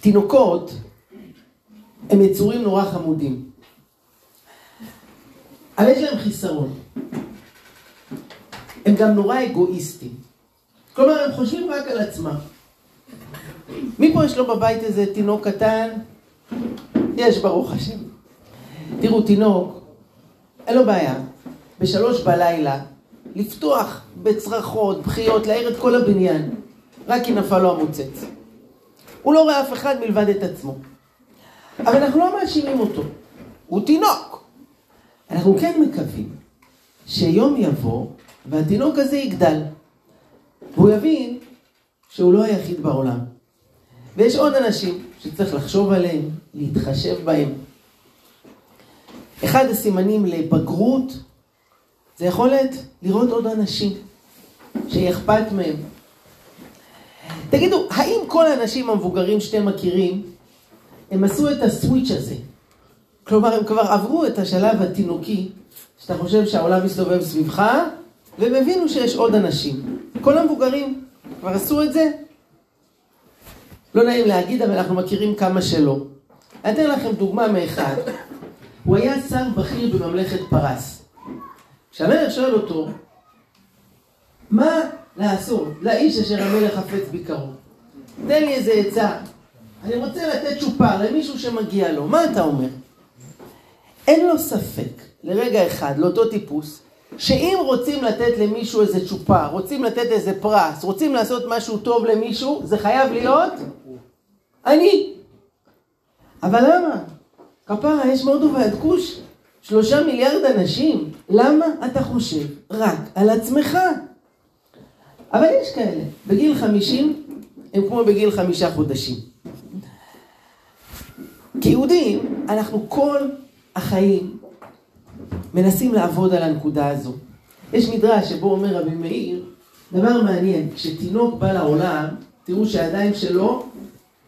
תינוקות הם יצורים נורא חמודים. אבל יש להם חיסרון. הם גם נורא אגואיסטים. כלומר, הם חושבים רק על עצמם. מי פה יש לו בבית איזה תינוק קטן? יש, ברוך השם. תראו, תינוק, אין לו בעיה. בשלוש בלילה, לפתוח בצרחות, בחיות, להעיר את כל הבניין, רק כי נפל לו המוצץ. הוא לא רואה אף אחד מלבד את עצמו. אבל אנחנו לא מאשימים אותו. הוא תינוק. אנחנו כן מקווים שיום יבוא והתינוק הזה יגדל. והוא יבין שהוא לא היחיד בעולם. ויש עוד אנשים שצריך לחשוב עליהם, להתחשב בהם. אחד הסימנים לבגרות זה יכולת לראות עוד אנשים שאכפת מהם. תגידו, האם כל האנשים המבוגרים שאתם מכירים, הם עשו את הסוויץ' הזה? כלומר, הם כבר עברו את השלב התינוקי, שאתה חושב שהעולם מסתובב סביבך, והם הבינו שיש עוד אנשים. כל המבוגרים כבר עשו את זה? לא נעים להגיד, אבל אנחנו מכירים כמה שלא. אני אתן לכם דוגמה מאחד. הוא היה שר בכיר בממלכת פרס. כשהמלך שואל אותו, מה לעשות לאיש אשר המלך חפץ ביקרו? תן לי איזה עצה. אני רוצה לתת צ'ופר למישהו שמגיע לו. מה אתה אומר? אין לו ספק, לרגע אחד, לאותו טיפוס, שאם רוצים לתת למישהו איזה צ'ופר, רוצים לתת איזה פרס, רוצים לעשות משהו טוב למישהו, זה חייב להיות אני. אבל למה? כפרה, יש מורדו ועד כוש, שלושה מיליארד אנשים, למה אתה חושב רק על עצמך? אבל יש כאלה, בגיל חמישים, הם כמו בגיל חמישה חודשים. כיהודים, אנחנו כל החיים מנסים לעבוד על הנקודה הזו. יש מדרש שבו אומר רבי מאיר, דבר מעניין, כשתינוק בא לעולם, תראו שהידיים שלו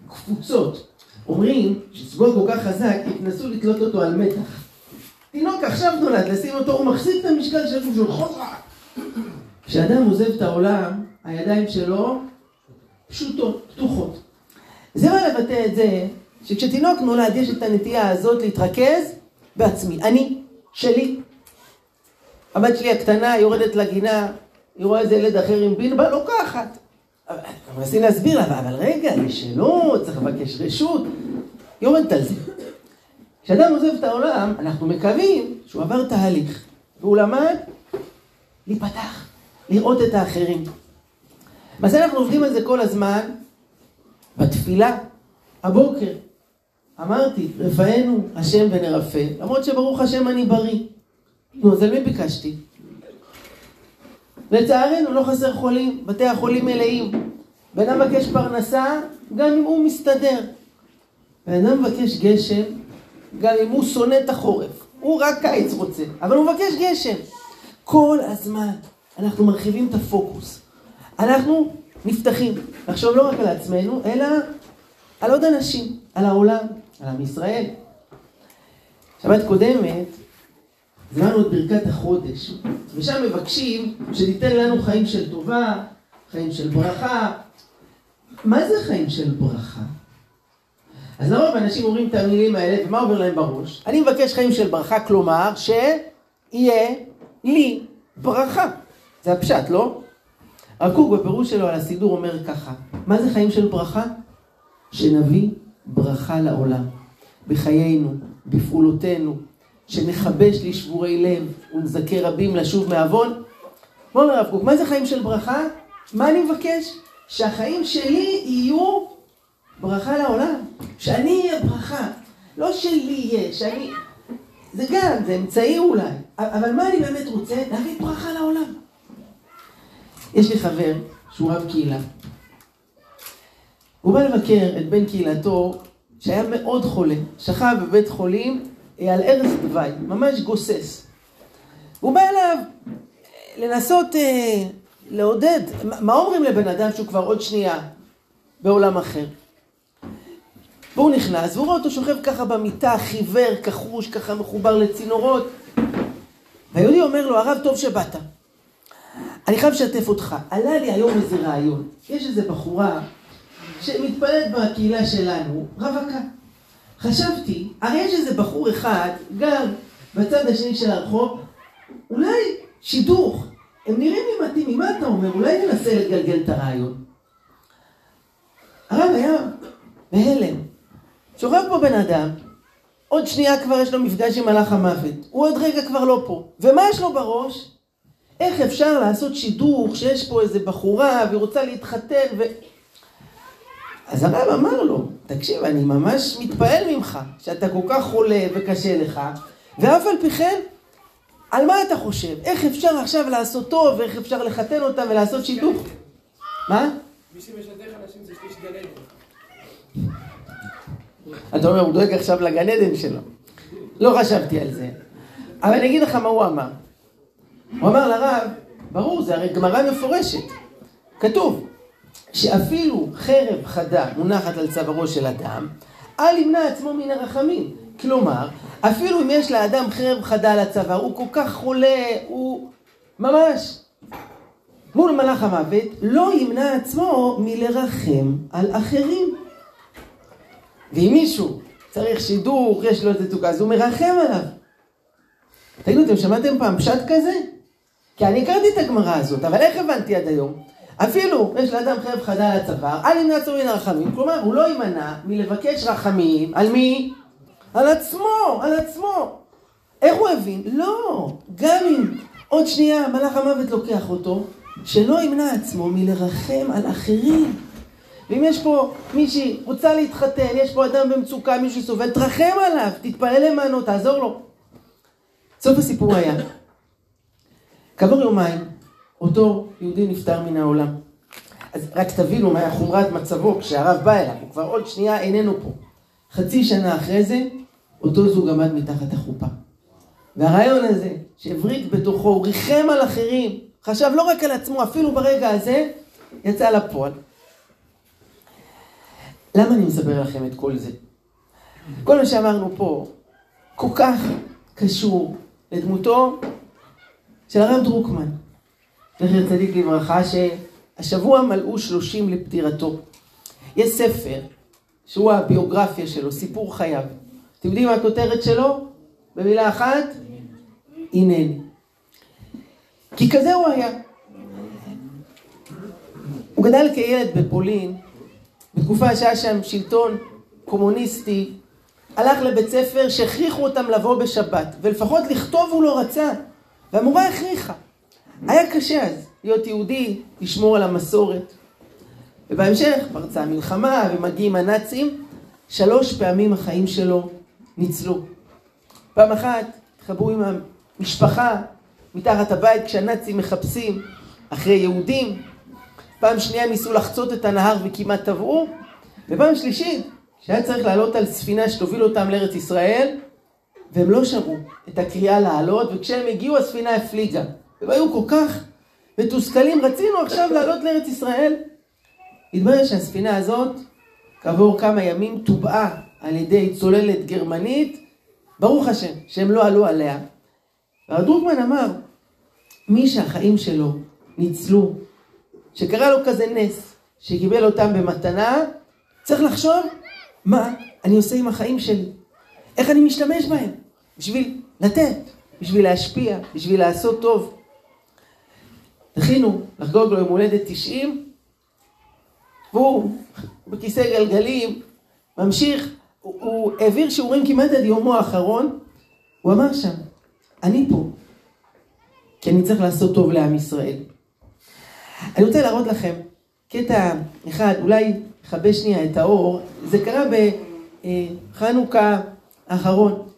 קפוצות. אומרים שסגול כל כך חזק, התנסו לתלות אותו על מתח. תינוק עכשיו נולד, לשים אותו, הוא מחזיק את המשקל של הגוף שלו, חוזרה. כשאדם עוזב את העולם, הידיים שלו פשוטות, פתוחות. זה מה לבטא את זה, שכשתינוק נולד יש את הנטייה הזאת להתרכז בעצמי. אני, שלי. הבת שלי הקטנה יורדת לגינה, היא רואה איזה ילד אחר עם בינבה, לוקחת. מנסים להסביר לה, אבל רגע, יש שאלות, צריך לבקש רשות. יורדת על זה. כשאדם עוזב את העולם, אנחנו מקווים שהוא עבר תהליך, והוא למד להיפתח, לראות את האחרים. אז אנחנו עובדים על זה כל הזמן, בתפילה, הבוקר. אמרתי, רפאנו השם ונרפא, למרות שברוך השם אני בריא. נו, אז על מי ביקשתי? לצערנו לא חסר חולים, בתי החולים מלאים. בן אדם מבקש פרנסה, גם אם הוא מסתדר. בן אדם מבקש גשם, גם אם הוא שונא את החורף. הוא רק קיץ רוצה, אבל הוא מבקש גשם. כל הזמן אנחנו מרחיבים את הפוקוס. אנחנו נפתחים לחשוב לא רק על עצמנו, אלא על עוד אנשים, על העולם, על עם ישראל. שבת קודמת, זמנו את ברכת החודש, ושם מבקשים שתיתן לנו חיים של טובה, חיים של ברכה. מה זה חיים של ברכה? אז לרוב אנשים אומרים את המילים האלה, ומה עובר להם בראש? אני מבקש חיים של ברכה, כלומר, שיהיה לי ברכה. זה הפשט, לא? הרב קוק בפירוש שלו על הסידור אומר ככה, מה זה חיים של ברכה? שנביא ברכה לעולם, בחיינו, בפעולותינו, שנחבש לשבורי לב ונזכה רבים לשוב מעוון. מה אומר הרב קוק? מה זה חיים של ברכה? מה אני מבקש? שהחיים שלי יהיו ברכה לעולם. שאני אהיה ברכה. לא שלי יהיה, שאני... זה גם, זה אמצעי אולי. אבל מה אני באמת רוצה? להביא ברכה לעולם. יש לי חבר שהוא רב קהילה. הוא בא לבקר את בן קהילתו שהיה מאוד חולה, שכב בבית חולים אה, על ערש דווי, ממש גוסס. הוא בא אליו לנסות אה, לעודד, מה אומרים לבן אדם שהוא כבר עוד שנייה בעולם אחר? והוא נכנס, והוא רואה אותו שוכב ככה במיטה, חיוור, כחוש, ככה מחובר לצינורות. והיהודי אומר לו, הרב, טוב שבאת. אני חייב לשתף אותך. עלה לי היום איזה רעיון. יש איזה בחורה שמתפללת בקהילה שלנו, רווקה. חשבתי, הרי יש איזה בחור אחד, גר בצד השני של הרחוב, אולי שידוך, הם נראים לי מתאימים, מה אתה אומר? אולי ננסה לגלגל את הרעיון. הרב היה בהלם. שוכב פה בן אדם, עוד שנייה כבר יש לו מפגש עם מלאך המוות. הוא עוד רגע כבר לא פה. ומה יש לו בראש? איך אפשר לעשות שידוך שיש פה איזה בחורה והיא רוצה להתחתן ו... אז הרב אמר לו, תקשיב, אני ממש מתפעל ממך, שאתה כל כך חולה וקשה לך, ואף על פי כן, על מה אתה חושב? איך אפשר עכשיו לעשות טוב, ואיך אפשר לחתן אותם ולעשות שידוך? מה? מי שמשדך אנשים זה שליש גן עדן. אתה אומר, הוא דואג עכשיו לגן עדן שלו. לא חשבתי על זה. אבל אני אגיד לך מה הוא אמר. הוא אמר לרב, ברור, זה הרי גמרא מפורשת. כתוב שאפילו חרב חדה מונחת על צווארו של אדם, אל ימנע עצמו מן הרחמים. כלומר, אפילו אם יש לאדם חרב חדה על הצוואר, הוא כל כך חולה, הוא ממש מול מלאך המוות, לא ימנע עצמו מלרחם על אחרים. ואם מישהו צריך שידוך, יש לו איזה תוקה, אז הוא מרחם עליו. תגידו, אתם שמעתם פעם פשט כזה? כי אני הכרתי את הגמרא הזאת, אבל איך הבנתי עד היום? אפילו יש לאדם חרב חדה על הצוואר, אל ימנע עצמו מן הרחמים, כלומר הוא לא יימנע מלבקש רחמים, על מי? על עצמו, על עצמו. איך הוא הבין? לא, גם אם עוד שנייה מלאך המוות לוקח אותו, שלא ימנע עצמו מלרחם על אחרים. ואם יש פה מישהי רוצה להתחתן, יש פה אדם במצוקה, מישהו סובל, תרחם עליו, תתפלל למענו, תעזור לו. סוף הסיפור היה, כעבור יומיים, אותו יהודי נפטר מן העולם. אז רק תבינו מה חומרת מצבו כשהרב בא אליו, הוא כבר עוד שנייה איננו פה. חצי שנה אחרי זה, אותו זוג עמד מתחת החופה. והרעיון הזה, שהבריק בתוכו, הוא ריחם על אחרים, חשב לא רק על עצמו, אפילו ברגע הזה, יצא לפועל. למה אני מספר לכם את כל זה? כל מה שאמרנו פה כל כך קשור לדמותו של הרב דרוקמן, זכר צדיק לברכה, שהשבוע מלאו שלושים לפטירתו. יש ספר שהוא הביוגרפיה שלו, סיפור חייו. אתם יודעים מה הכותרת שלו? במילה אחת? הנני. כי כזה הוא היה. הוא גדל כילד בפולין, בתקופה שהיה שם שלטון קומוניסטי, הלך לבית ספר שהכריחו אותם לבוא בשבת, ולפחות לכתוב הוא לא רצה, והמורה הכריחה. היה קשה אז להיות יהודי, לשמור על המסורת. ובהמשך פרצה המלחמה ומגיעים הנאצים, שלוש פעמים החיים שלו ניצלו. פעם אחת התחברו עם המשפחה מתחת הבית כשהנאצים מחפשים אחרי יהודים. פעם שנייה ניסו לחצות את הנהר וכמעט טבעו. ופעם שלישית, שהיה צריך לעלות על ספינה שתוביל אותם לארץ ישראל, והם לא שמעו את הקריאה לעלות, וכשהם הגיעו הספינה הפליגה. הם היו כל כך מתוסכלים, רצינו עכשיו לעלות לארץ ישראל. התברר שהספינה הזאת, כעבור כמה ימים, טובעה על ידי צוללת גרמנית, ברוך השם, שהם לא עלו עליה. והרב דרוקמן אמר, מי שהחיים שלו ניצלו, שקרה לו כזה נס, שקיבל אותם במתנה, צריך לחשוב מה אני עושה עם החיים שלי, איך אני משתמש בהם, בשביל לתת, בשביל להשפיע, בשביל לעשות טוב. זכינו לחגוג לו יום הולדת 90, והוא בכיסא גלגלים, ממשיך, הוא, הוא העביר שיעורים כמעט עד יומו האחרון, הוא אמר שם, אני פה, כי אני צריך לעשות טוב לעם ישראל. אני רוצה להראות לכם קטע אחד, אולי נכבה שנייה את האור, זה קרה בחנוכה האחרון.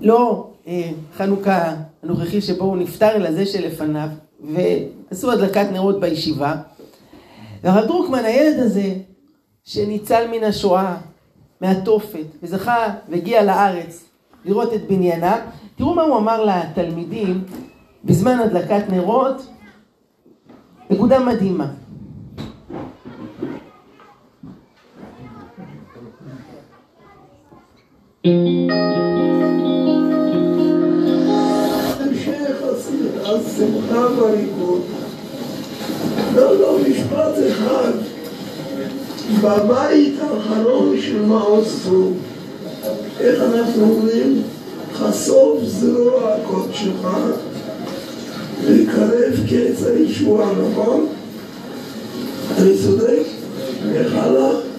לא אה, חנוכה הנוכחי שבו הוא נפטר, אלא זה שלפניו, ועשו הדלקת נרות בישיבה. והרב דרוקמן, הילד הזה, שניצל מן השואה, מהתופת, וזכה והגיע לארץ לראות את בניינה, תראו מה הוא אמר לתלמידים בזמן הדלקת נרות, נקודה מדהימה. השמחה והליכוד. לא, לא, משפט אחד בבית האחרון של מעוז טוב, איך אנחנו אומרים? חשוף זרוע קודשך וקרב קץ הישועה, נכון? אני צודק? איך הלאה?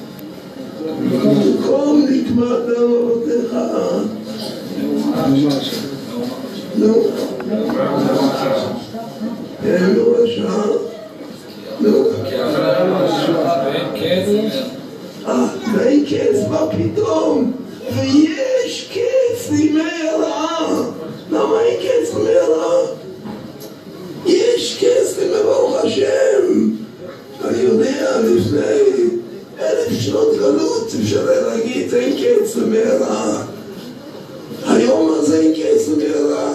במקום נקמת אבותיך נו, כן, נו, השעה נו אה, ואין קץ מה פתאום ויש קץ לימי הרעה למה אין קץ לימי הרעה? יש קץ לימי ברוך השם. אני יודע לפני שנות גלות אפשר להגיד אין קץ לימי הרעה היום הזה אין קץ לימי הרעה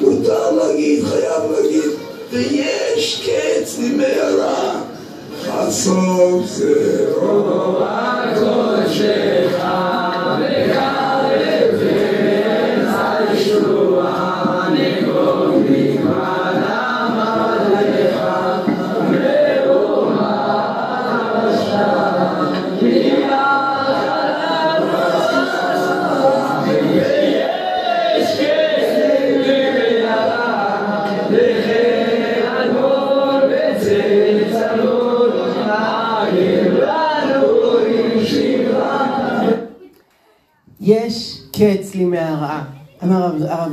מותר להגיד, חייב להגיד ויש קץ הרע חשוף זרוע קודשך וקרב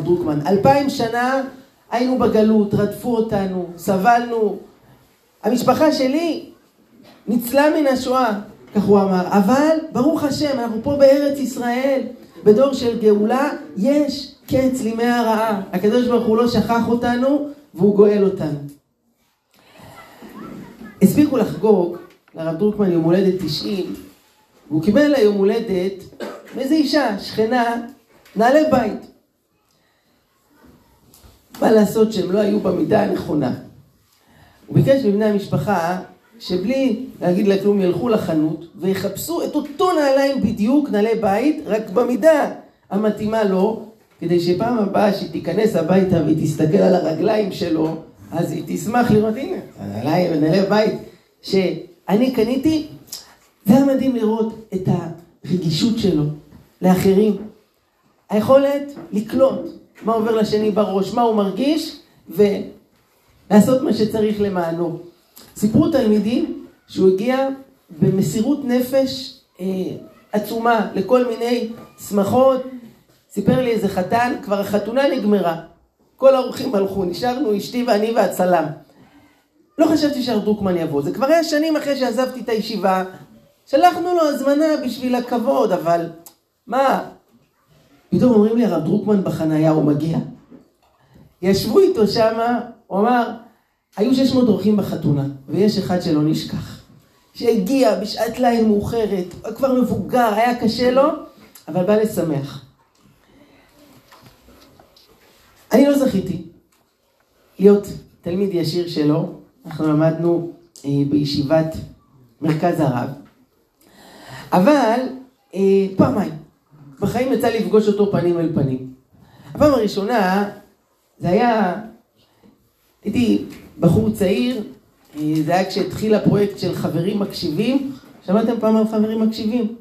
דרוקמן. אלפיים שנה היינו בגלות, רדפו אותנו, סבלנו. המשפחה שלי ניצלה מן השואה, כך הוא אמר. אבל ברוך השם, אנחנו פה בארץ ישראל, בדור של גאולה, יש קץ לימי הרעה. הקדוש ברוך הוא לא שכח אותנו, והוא גואל אותנו. הספיקו לחגוג לרב דרוקמן יום הולדת 90, והוא קיבל לה יום הולדת מאיזה אישה, שכנה, נעלי בית. מה לעשות שהם לא היו במידה הנכונה. הוא ביקש מבני המשפחה שבלי להגיד לה כלום ילכו לחנות ויחפשו את אותו נעליים בדיוק, נעלי בית, רק במידה המתאימה לו, כדי שפעם הבאה שהיא תיכנס הביתה והיא תסתכל על הרגליים שלו, אז היא תשמח לראות, הנה, הנעליים, נעלי בית שאני קניתי, זה היה מדהים לראות את הרגישות שלו לאחרים. היכולת לקלוט מה עובר לשני בראש, מה הוא מרגיש, ולעשות מה שצריך למענו. סיפרו תלמידים שהוא הגיע במסירות נפש אה, עצומה לכל מיני שמחות. סיפר לי איזה חתן, כבר החתונה נגמרה. כל האורחים הלכו, נשארנו אשתי ואני והצלם. לא חשבתי שהרב דרוקמן יבוא, זה כבר היה שנים אחרי שעזבתי את הישיבה. שלחנו לו הזמנה בשביל הכבוד, אבל מה? פתאום אומרים לי הרב דרוקמן בחנייה, הוא מגיע. ישבו איתו שמה, הוא אמר, היו 600 אורחים בחתונה, ויש אחד שלא נשכח. שהגיע בשעת ליל מאוחרת, כבר מבוגר, היה קשה לו, אבל בא לשמח. אני לא זכיתי להיות תלמיד ישיר שלו, אנחנו למדנו אה, בישיבת מרכז הרב, אבל אה, פעמיים, בחיים יצא לפגוש אותו פנים אל פנים. הפעם הראשונה, זה היה, הייתי בחור צעיר, זה היה כשהתחיל הפרויקט של חברים מקשיבים, שמעתם פעם על חברים מקשיבים?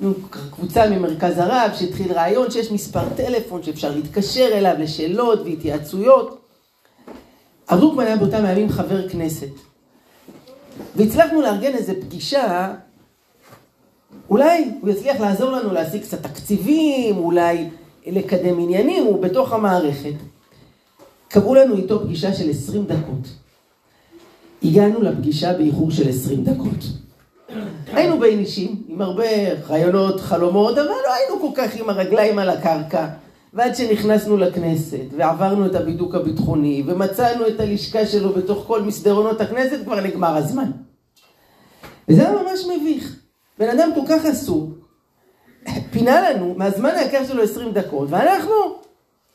נו, קבוצה ממרכז הרב שהתחיל רעיון שיש מספר טלפון שאפשר להתקשר אליו לשאלות והתייעצויות. הרב היה באותם ימים חבר כנסת. והצלחנו לארגן איזו פגישה, אולי הוא יצליח לעזור לנו להשיג קצת תקציבים, אולי לקדם עניינים, הוא בתוך המערכת. קבעו לנו איתו פגישה של 20 דקות. הגענו לפגישה באיחור של 20 דקות. היינו בין אישים, עם הרבה רעיונות, חלומות, אבל לא היינו כל כך עם הרגליים על הקרקע. ועד שנכנסנו לכנסת, ועברנו את הבידוק הביטחוני, ומצאנו את הלשכה שלו בתוך כל מסדרונות הכנסת, כבר נגמר הזמן. וזה היה ממש מביך. בן אדם כל כך עסוק, פינה לנו מהזמן היקר שלו 20 דקות, ואנחנו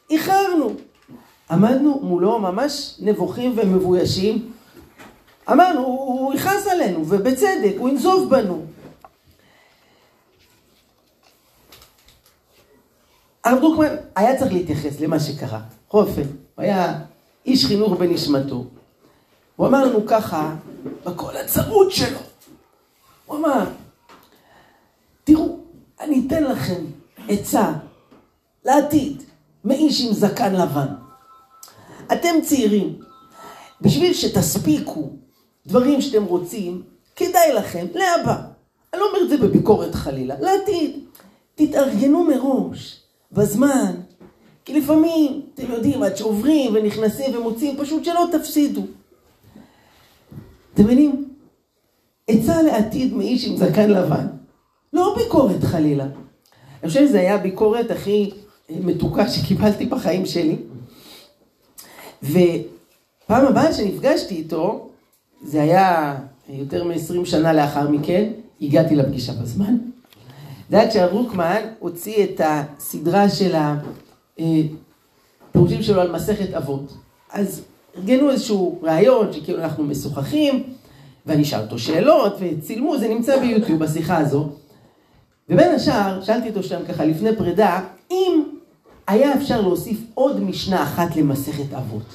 איחרנו. עמדנו מולו ממש נבוכים ומבוישים. אמרנו, הוא, יכעס עלינו, ובצדק, הוא ינזוף בנו. הרב דרוקמן היה צריך להתייחס למה שקרה. אופן, הוא היה איש חינוך בנשמתו. הוא אמר לנו ככה, בקול הצרוד שלו. הוא אמר, אני אתן לכם עצה לעתיד, מאיש עם זקן לבן. אתם צעירים, בשביל שתספיקו דברים שאתם רוצים, כדאי לכם להבא. אני לא אומר את זה בביקורת חלילה, לעתיד. תתארגנו מראש, בזמן, כי לפעמים, אתם יודעים, עד שעוברים ונכנסים ומוצאים, פשוט שלא תפסידו. אתם מבינים? עצה לעתיד מאיש עם זקן לבן. לא ביקורת חלילה. אני חושב שזו הייתה הביקורת הכי מתוקה שקיבלתי בחיים שלי. ופעם הבאה שנפגשתי איתו, זה היה יותר מ-20 שנה לאחר מכן, הגעתי לפגישה בזמן. זה היה כשהרב רוקמן הוציא את הסדרה של הפירושים שלו על מסכת אבות. אז ארגנו איזשהו ראיון שכאילו אנחנו משוחחים, ואני אשאל אותו שאלות, וצילמו, זה נמצא ביוטיוב, בשיחה הזו. ובין השאר, שאלתי אותו שם ככה לפני פרידה, אם היה אפשר להוסיף עוד משנה אחת למסכת אבות.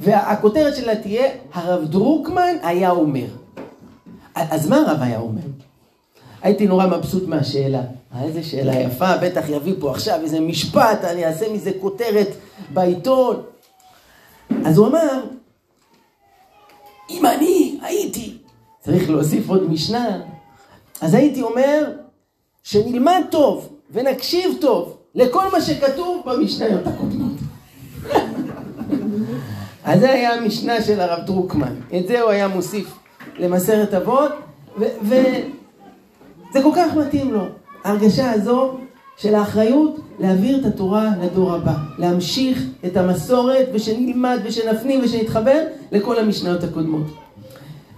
והכותרת שלה תהיה, הרב דרוקמן היה אומר. אז מה הרב היה אומר? הייתי נורא מבסוט מהשאלה. אה, איזה שאלה יפה, בטח יביא פה עכשיו איזה משפט, אני אעשה מזה כותרת בעיתון. אז הוא אמר, אם אני הייתי צריך להוסיף עוד משנה, אז הייתי אומר שנלמד טוב ונקשיב טוב לכל מה שכתוב במשניות הקודמות. אז זה היה המשנה של הרב דרוקמן. את זה הוא היה מוסיף למסרת אבות, וזה כל כך מתאים לו. ההרגשה הזו של האחריות להעביר את התורה לדור הבא, להמשיך את המסורת ושנלמד ושנפנים ושנתחבר לכל המשניות הקודמות.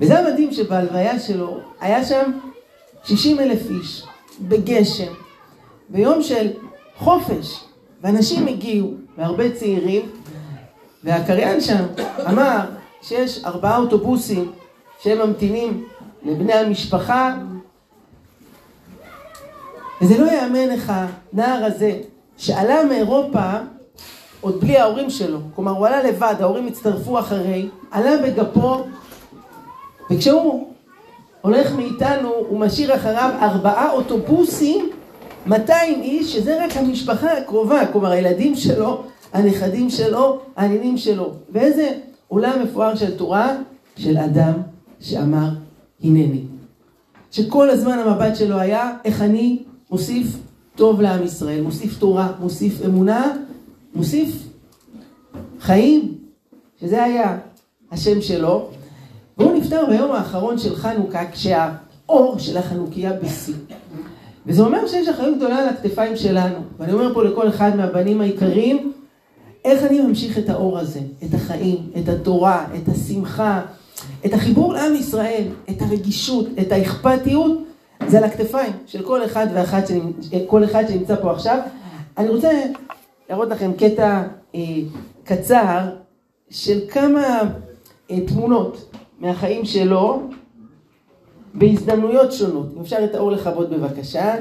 וזה המדהים שבהלוויה שלו היה שם 60 אלף איש בגשם, ביום של חופש, ואנשים הגיעו, והרבה צעירים, והקריין שם אמר שיש ארבעה אוטובוסים שהם ממתינים לבני המשפחה וזה לא יאמן איך הנער הזה, שעלה מאירופה עוד בלי ההורים שלו, כלומר הוא עלה לבד, ההורים הצטרפו אחרי, עלה בגפו, וכשהוא הולך מאיתנו, הוא משאיר אחריו ארבעה אוטובוסים, 200 איש, שזה רק המשפחה הקרובה, כלומר הילדים שלו, הנכדים שלו, הנינים שלו. ואיזה עולם מפואר של תורה, של אדם שאמר, הנני. שכל הזמן המבט שלו היה, איך אני מוסיף טוב לעם ישראל, מוסיף תורה, מוסיף אמונה, מוסיף חיים, שזה היה השם שלו. והוא נפטר ביום האחרון של חנוכה, כשהאור של החנוכיה בשיא. וזה אומר שיש אחריות גדולה על הכתפיים שלנו. ואני אומר פה לכל אחד מהבנים העיקריים, איך אני ממשיך את האור הזה, את החיים, את התורה, את השמחה, את החיבור לעם ישראל, את הרגישות, את האכפתיות, זה על הכתפיים של כל אחד ואחת, כל אחד שנמצא פה עכשיו. אני רוצה להראות לכם קטע אה, קצר של כמה אה, תמונות מהחיים שלו בהזדמנויות שונות. אם אפשר את האור לכבות בבקשה.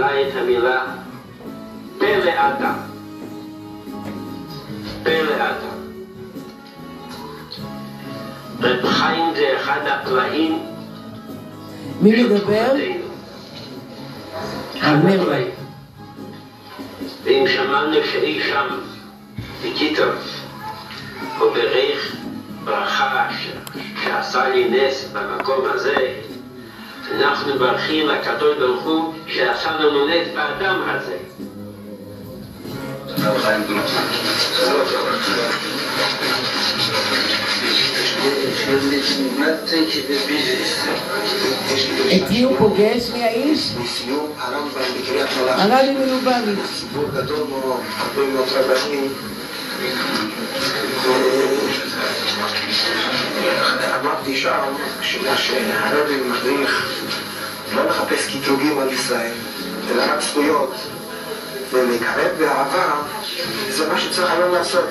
לפניי את המילה פלא אתה. פלא אתה. רב חיים זה אחד הפלאים מי מדבר? המרי. ואם שמענו שאי שם, בקיטוב, הוא בריך ברכה שעשה לי נס במקום הזה, אנחנו מברכים לקדוש ברוך הוא שעשה לנו נס באדם הזה. את מי הוא פוגש? מי האיש? הרבי מלובביץ'. ציבור גדול מאוד, הרבה מאוד רבנים. אמרתי שם שמה שהרבי מדריך ישראל, רק זכויות. ולקרב באהבה, זה מה שצריך היום לעשות.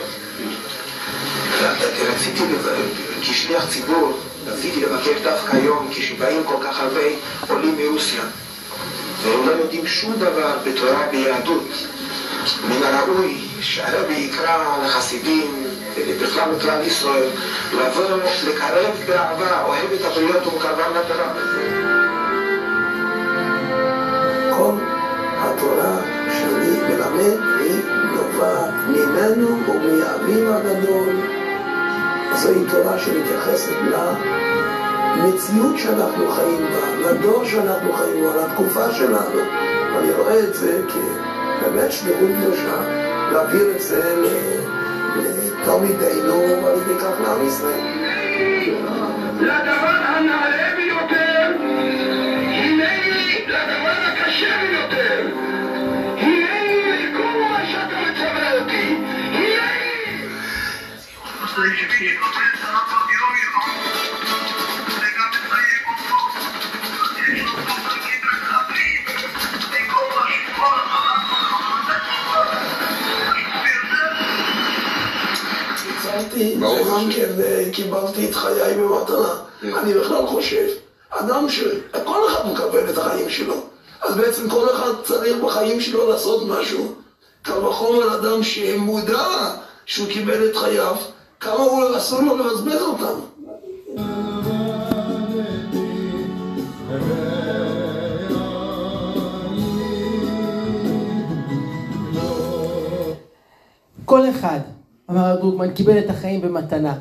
רציתי, כשליח ציבור, רציתי לבקש דווקא היום, כשבאים כל כך הרבה עולים מרוסיה, והם לא יודעים שום דבר בתורה ביהדות. מן הראוי שהרבי יקרא לחסידים, בכלל לכלל ישראל, לבוא לקרב באהבה, אוהב את הבריות ומקרבם לתורה. התורה שאני מלמד היא נובעת ממנו ומאביו הגדול. זוהי תורה שמתייחסת למציאות שאנחנו חיים בה, לדור שאנחנו חיים בו, לתקופה שלנו. אני רואה את זה כבאמת שליחות קדושה, להעביר את זה לתלמידינו ועל ידי כך לעם ישראל. לדבר הנעלה ביותר, הצלתי וגם כן קיבלתי את חיי במתנה. אני בכלל חושב, אדם שכל אחד מקבל את החיים שלו, אז בעצם כל אחד צריך בחיים שלו לעשות משהו. קל וחומר אדם שמודע שהוא קיבל את חייו, הוא אסור לו לבזבז אותם. כל אחד, אמר הרב דרוקמן, קיבל את החיים במתנה.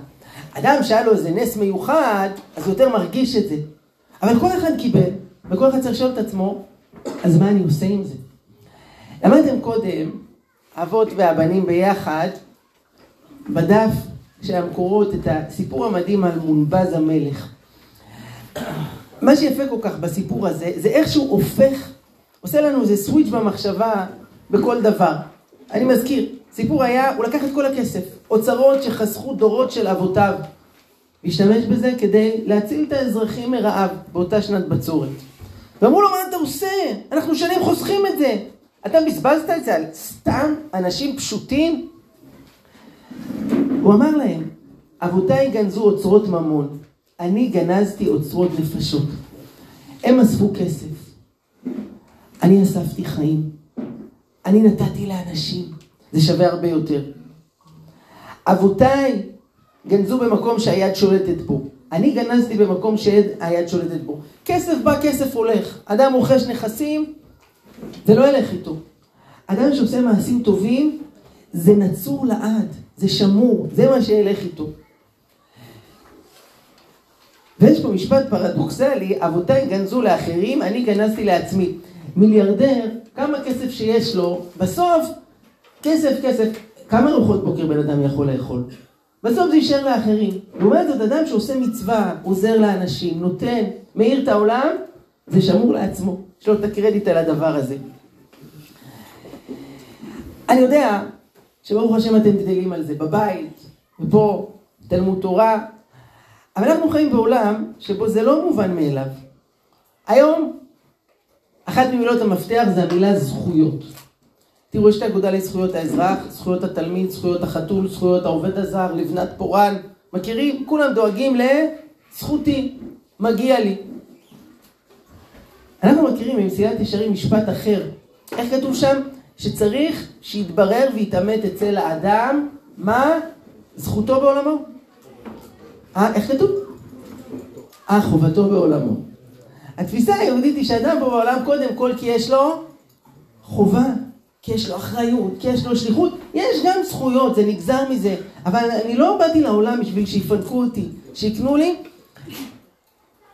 אדם שהיה לו איזה נס מיוחד, אז הוא יותר מרגיש את זה. אבל כל אחד קיבל, וכל אחד צריך לשאול את עצמו, אז מה אני עושה עם זה? למדתם קודם, האבות והבנים ביחד, בדף של המקורות, את הסיפור המדהים על מונבז המלך. מה שיפה כל כך בסיפור הזה, זה איך שהוא הופך, עושה לנו איזה סוויץ' במחשבה בכל דבר. אני מזכיר, סיפור היה, הוא לקח את כל הכסף, אוצרות שחסכו דורות של אבותיו, והשתמש בזה כדי להציל את האזרחים מרעב באותה שנת בצורת. ואמרו לו, מה אתה עושה? אנחנו שנים חוסכים את זה. אתה בזבזת את זה על סתם אנשים פשוטים? הוא אמר להם, אבותיי גנזו אוצרות ממון, אני גנזתי אוצרות נפשות. הם אספו כסף, אני אספתי חיים. אני נתתי לאנשים, זה שווה הרבה יותר. אבותיי גנזו במקום שהיד שולטת בו. אני גנזתי במקום שהיד שולטת בו. כסף בא, כסף הולך. אדם רוכש נכסים, זה לא ילך איתו. אדם שעושה מעשים טובים, זה נצור לעד, זה שמור, זה מה שילך איתו. ויש פה משפט פרדוקסלי, אבותיי גנזו לאחרים, אני גנזתי לעצמי. מיליארדר, כמה כסף שיש לו, בסוף, כסף, כסף, כמה ארוחות בוקר בן אדם יכול לאכול? בסוף זה יישאר לאחרים. לעומת זאת, אדם שעושה מצווה, עוזר לאנשים, נותן, מאיר את העולם, זה שמור לעצמו. יש לו את הקרדיט על הדבר הזה. אני יודע שברוך השם אתם גדלים על זה, בבית, ופה, תלמוד תורה, אבל אנחנו חיים בעולם שבו זה לא מובן מאליו. היום, אחת ממילות המפתח זה המילה זכויות. תראו, יש את האגודה לזכויות האזרח, זכויות התלמיד, זכויות החתול, זכויות העובד הזר, לבנת פורן. מכירים? כולם דואגים לזכותי, מגיע לי. אנחנו מכירים ממסילת ישרים משפט אחר. איך כתוב שם? שצריך שיתברר ויתעמת אצל האדם מה זכותו בעולמו. אה, איך כתוב? אה, חובתו בעולמו. התפיסה היהודית היא שאדם פה בעולם קודם כל כי יש לו חובה, כי יש לו אחריות, כי יש לו שליחות. יש גם זכויות, זה נגזר מזה. אבל אני לא באתי לעולם בשביל שיפנקו אותי, שיקנו לי.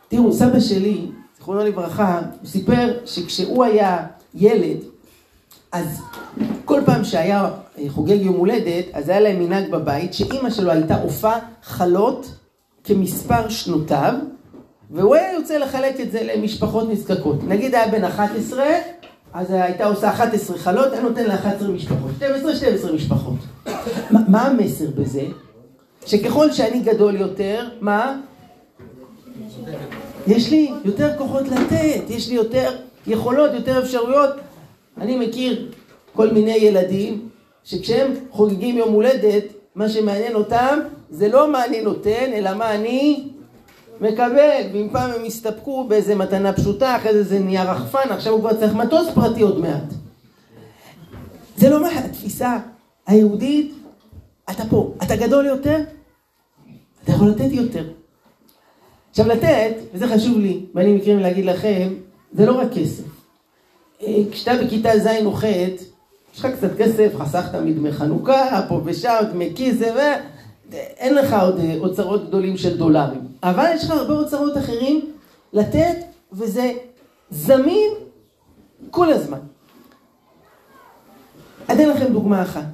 תראו, סבא שלי, זכרונו לברכה, הוא סיפר שכשהוא היה ילד, אז כל פעם שהיה חוגג יום הולדת, אז היה להם מנהג בבית, שאימא שלו הייתה עופה חלות כמספר שנותיו, והוא היה יוצא לחלק את זה למשפחות נזקקות. נגיד היה בן 11, אז הייתה עושה 11 חלות, היה נותן ל-11 משפחות. 12, 12 משפחות. מה, מה המסר בזה? שככל שאני גדול יותר, מה? יש לי יותר כוחות לתת, יש לי יותר יכולות, יותר אפשרויות. אני מכיר כל מיני ילדים שכשהם חוגגים יום הולדת, מה שמעניין אותם זה לא מה אני נותן, אלא מה אני מקבל. ואם פעם הם הסתפקו באיזה מתנה פשוטה, אחרי זה זה נהיה רחפן, עכשיו הוא כבר צריך מטוס פרטי עוד מעט. זה לא מה התפיסה היהודית, אתה פה, אתה גדול יותר, אתה יכול לתת יותר. עכשיו לתת, וזה חשוב לי, ואני מקרים להגיד לכם, זה לא רק כסף. כשאתה בכיתה ז' או ח', יש לך קצת כסף, חסכת מדמי חנוכה, פה ושם, דמי כיס, אין לך עוד אה, אוצרות גדולים של דולרים. אבל יש לך הרבה אוצרות אחרים לתת, וזה זמין כל הזמן. אתן לכם דוגמה אחת.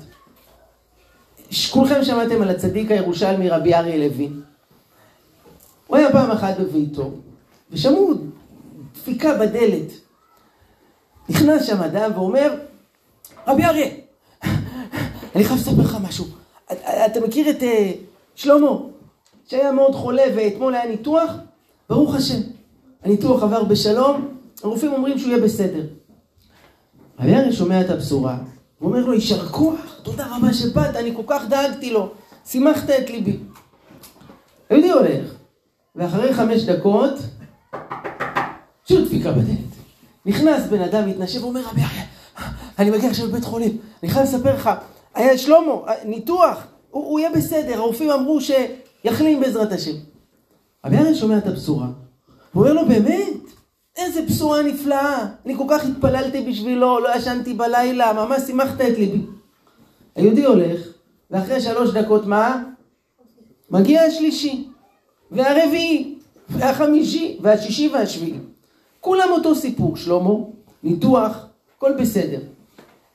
כולכם שמעתם על הצדיק הירושלמי רבי אריה לוין. הוא היה פעם אחת בביתו, ושמעו דפיקה בדלת. נכנס שם אדם ואומר, רבי אריה, אני חייב לספר לך משהו. אתה מכיר את uh, שלמה, שהיה מאוד חולה ואתמול היה ניתוח? ברוך השם, הניתוח עבר בשלום, הרופאים אומרים שהוא יהיה בסדר. רבי אריה שומע את הבשורה, הוא אומר לו, יישר כוח, תודה רבה שבאת, אני כל כך דאגתי לו, שימחת את ליבי. היהודי הולך, ואחרי חמש דקות, שוב דפיקה בדלת. נכנס בן אדם, מתנשב, ואומר, רבי אריה, אני מגיע עכשיו לבית חולים, אני חייב לספר לך, היה שלמה, ניתוח, הוא, הוא יהיה בסדר, הרופאים אמרו שיחלים בעזרת השם. רבי אריה שומע את הבשורה, הוא אומר לו, באמת? איזה בשורה נפלאה, אני כל כך התפללתי בשבילו, לא ישנתי בלילה, ממש שימחת את ליבי. היהודי הולך, ואחרי שלוש דקות מה? מגיע השלישי, והרביעי, והחמישי, והשישי והשביעי. כולם אותו סיפור, שלמה, ניתוח, הכל בסדר.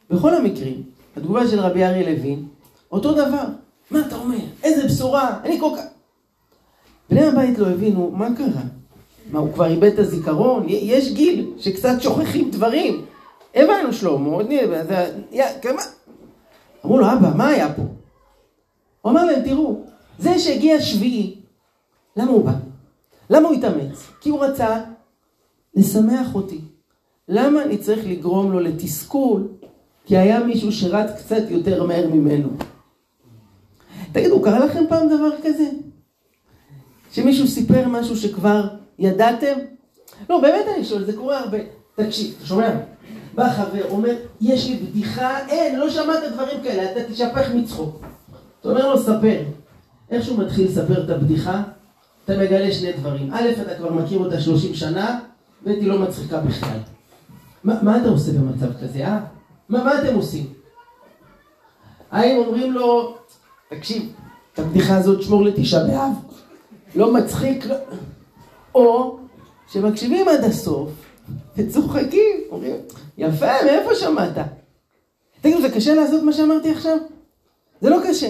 בכל המקרים, התגובה של רבי אריה לוין, אותו דבר. מה אתה אומר? איזה בשורה? אני כל כך... בני הבית לא הבינו מה קרה. מה, הוא כבר איבד את הזיכרון? יש גיל שקצת שוכחים דברים. הבנו שלמה, כמה... אמרו לו, אבא, מה היה פה? הוא אמר להם, תראו, זה שהגיע שביעי, למה הוא בא? למה הוא התאמץ? כי הוא רצה לשמח אותי. למה אני צריך לגרום לו לתסכול? כי היה מישהו שרץ קצת יותר מהר ממנו. תגידו, קרה לכם פעם דבר כזה? שמישהו סיפר משהו שכבר ידעתם? לא, באמת אני שואל, זה קורה הרבה. תקשיב, אתה שומע? בא חבר, אומר, יש לי בדיחה, אין, לא שמעת דברים כאלה, אתה תשפך מצחוק. אתה אומר לו, ספר. איך שהוא מתחיל לספר את הבדיחה, אתה מגלה שני דברים. א', אתה כבר מכיר אותה 30 שנה, ב', היא לא מצחיקה בכלל. מה, מה אתה עושה במצב כזה, אה? מה, מה אתם עושים? האם אומרים לו, תקשיב, את הבדיחה הזאת שמור לתשעה באב, לא מצחיק, לא... או שמקשיבים עד הסוף וצוחקים, אומרים, יפה, מאיפה שמעת? תגידו, זה קשה לעשות מה שאמרתי עכשיו? זה לא קשה,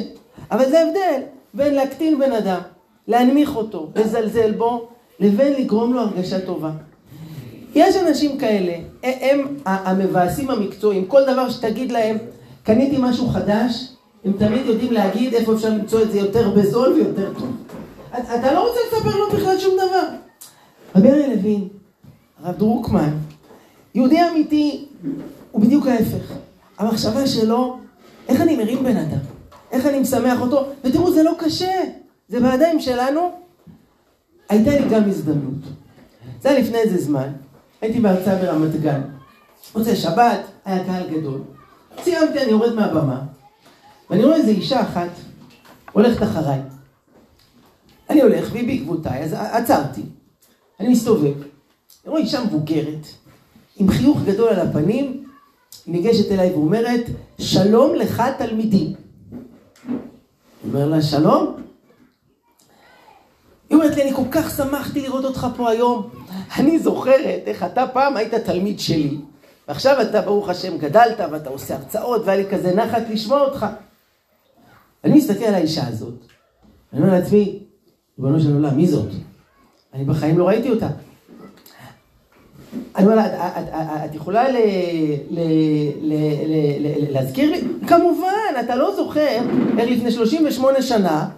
אבל זה הבדל בין להקטין בן אדם, להנמיך אותו, לזלזל בו, לבין לגרום לו הרגשה טובה. יש אנשים כאלה, הם המבאסים המקצועיים, כל דבר שתגיד להם, קניתי משהו חדש, הם תמיד יודעים להגיד איפה אפשר למצוא את זה יותר בזול ויותר טוב. אתה לא רוצה לספר לו בכלל שום דבר. רבי אריה לוין, הרב דרוקמן, יהודי אמיתי, הוא בדיוק ההפך. המחשבה שלו, איך אני מרים בן אדם? איך אני משמח אותו? ותראו, זה לא קשה, זה בידיים שלנו. הייתה לי גם הזדמנות. זה היה לפני איזה זמן, הייתי בהרצאה ברמת גן. מוצאי שבת, היה קהל גדול. סיימתי, אני יורד מהבמה, ואני רואה איזו אישה אחת הולכת אחריי. אני הולך, והיא בעקבותיי, אז עצרתי. אני מסתובב, אני רואה אישה מבוגרת, עם חיוך גדול על הפנים, היא ניגשת אליי ואומרת, שלום לך תלמידים. אני אומר לה, שלום? היא אומרת לי, אני כל כך שמחתי לראות אותך פה היום. אני זוכרת איך אתה פעם היית תלמיד שלי, ועכשיו אתה, ברוך השם, גדלת ואתה עושה הרצאות, והיה לי כזה נחת לשמוע אותך. אני מסתכל על האישה הזאת, אני אומר לעצמי, ריבונו של עולם, מי זאת? אני בחיים לא ראיתי אותה. אני אומר לה, את יכולה להזכיר לי? כמובן, אתה לא זוכר איך לפני 38 שנה,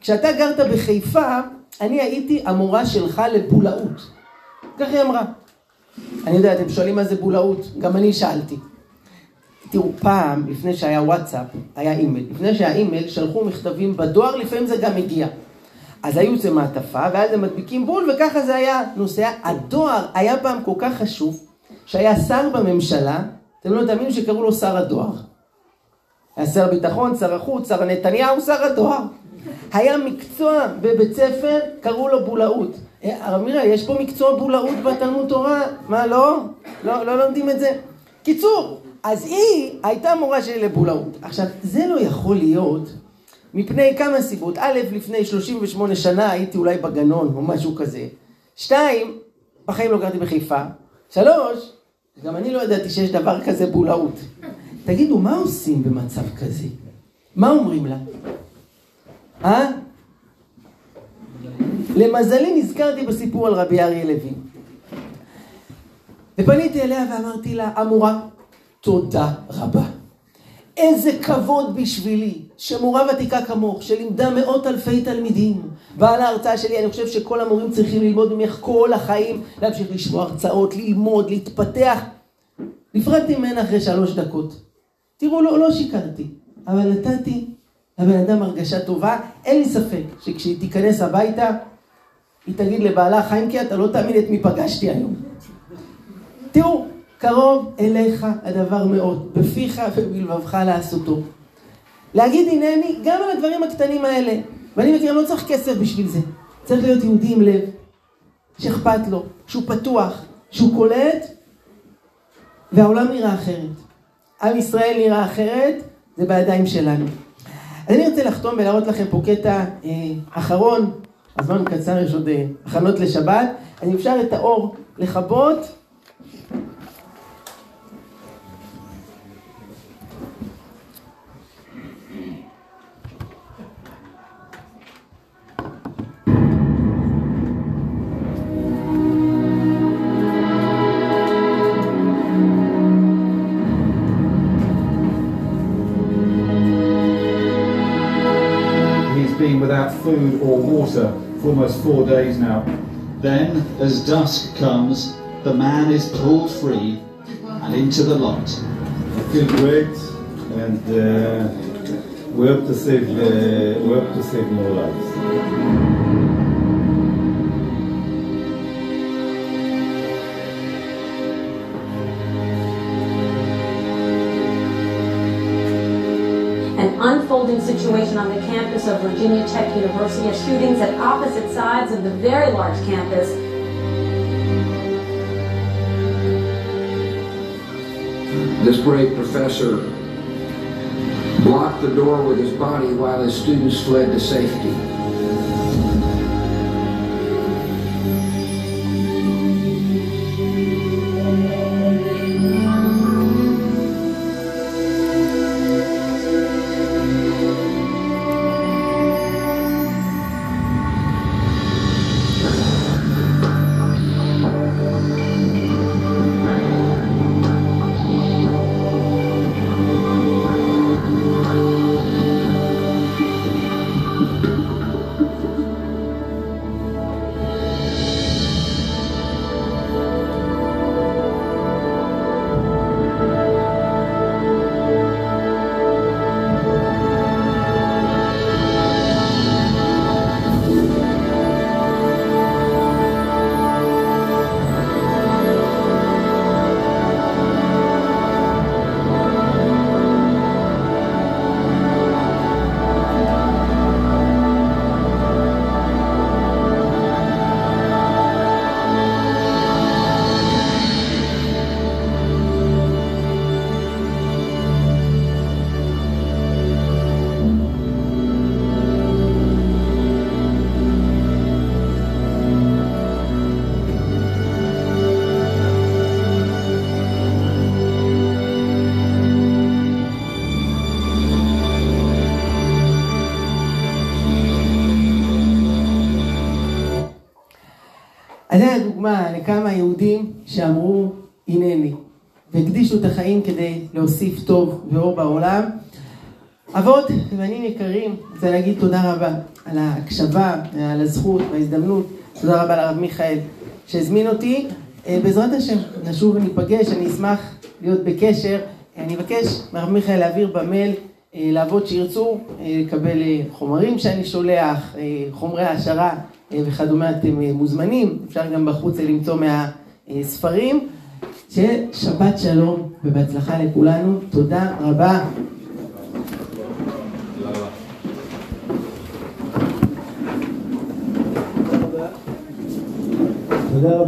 כשאתה גרת בחיפה, אני הייתי המורה שלך לבולאות. כך היא אמרה. אני יודע, אתם שואלים מה זה בולאות, גם אני שאלתי. תראו, פעם, לפני שהיה וואטסאפ, היה אימייל. לפני שהיה אימייל, שלחו מכתבים בדואר, לפעמים זה גם הגיע. אז היו זה מעטפה, ואז הם מדביקים בול, וככה זה היה נוסע. הדואר היה פעם כל כך חשוב, שהיה שר בממשלה, אתם לא תאמינו שקראו לו שר הדואר. היה שר הביטחון, שר החוץ, שר נתניהו, שר הדואר. היה מקצוע בבית ספר, קראו לו בולאות. אה, הרב מירה, יש פה מקצוע בולאות בתלמוד תורה? מה, לא? לא, לא לומדים את זה? קיצור, אז היא הייתה מורה שלי לבולאות. עכשיו, זה לא יכול להיות מפני כמה סיבות. א', לפני 38 שנה הייתי אולי בגנון או משהו כזה. שתיים, בחיים לא גרתי בחיפה. שלוש, גם אני לא ידעתי שיש דבר כזה בולאות. תגידו, מה עושים במצב כזה? מה אומרים לה? אה? למזלי נזכרתי בסיפור על רבי אריה לוין. ופניתי אליה ואמרתי לה, המורה, תודה רבה. איזה כבוד בשבילי שמורה ותיקה כמוך, שלימדה מאות אלפי תלמידים, ועל ההרצאה שלי אני חושב שכל המורים צריכים ללמוד ממך כל החיים, להמשיך לשמוע הרצאות, ללמוד, להתפתח. נפרדתי ממנה אחרי שלוש דקות. תראו, לא, לא שיקרתי, אבל נתתי לבן אדם הרגשה טובה. אין לי ספק שכשהיא תיכנס הביתה, היא תגיד לבעלה, חיימקי, אתה לא תאמין את מי פגשתי היום. תראו, קרוב אליך הדבר מאוד, בפיך ובלבבך לעשותו. להגיד הנני גם על הדברים הקטנים האלה. ואני מכיר, לא צריך כסף בשביל זה. צריך להיות יהודי עם לב, שאכפת לו, שהוא פתוח, שהוא קולט, והעולם נראה אחרת. עם ישראל נראה אחרת, זה בידיים שלנו. אז אני רוצה לחתום ולהראות לכם פה קטע אה, אחרון, הזמן קצר, יש עוד אה, הכנות לשבת. אני אפשר את האור לכבות. Food or water for almost four days now. Then, as dusk comes, the man is pulled free and into the light. I feel great, and uh, we have to save uh, we have to save more lives. Situation on the campus of Virginia Tech University, as shootings at opposite sides of the very large campus This brave professor blocked the door with his body while his students fled to safety. יהודים שאמרו הנני, והקדישו את החיים כדי להוסיף טוב ואור בעולם. אבות ובנים יקרים, רוצה להגיד תודה רבה על ההקשבה, על הזכות וההזדמנות. תודה רבה לרב מיכאל שהזמין אותי. אה, בעזרת השם, נשוב וניפגש, אני אשמח להיות בקשר. אני אבקש מהרב מיכאל להעביר במייל אה, לאבות שירצו אה, לקבל חומרים שאני שולח, חומרי העשרה וכדומה, אתם אה, מוזמנים, אפשר גם בחוץ אה, למצוא מהספרים. שיהיה שבת שלום ובהצלחה לכולנו, תודה רבה. תודה רבה.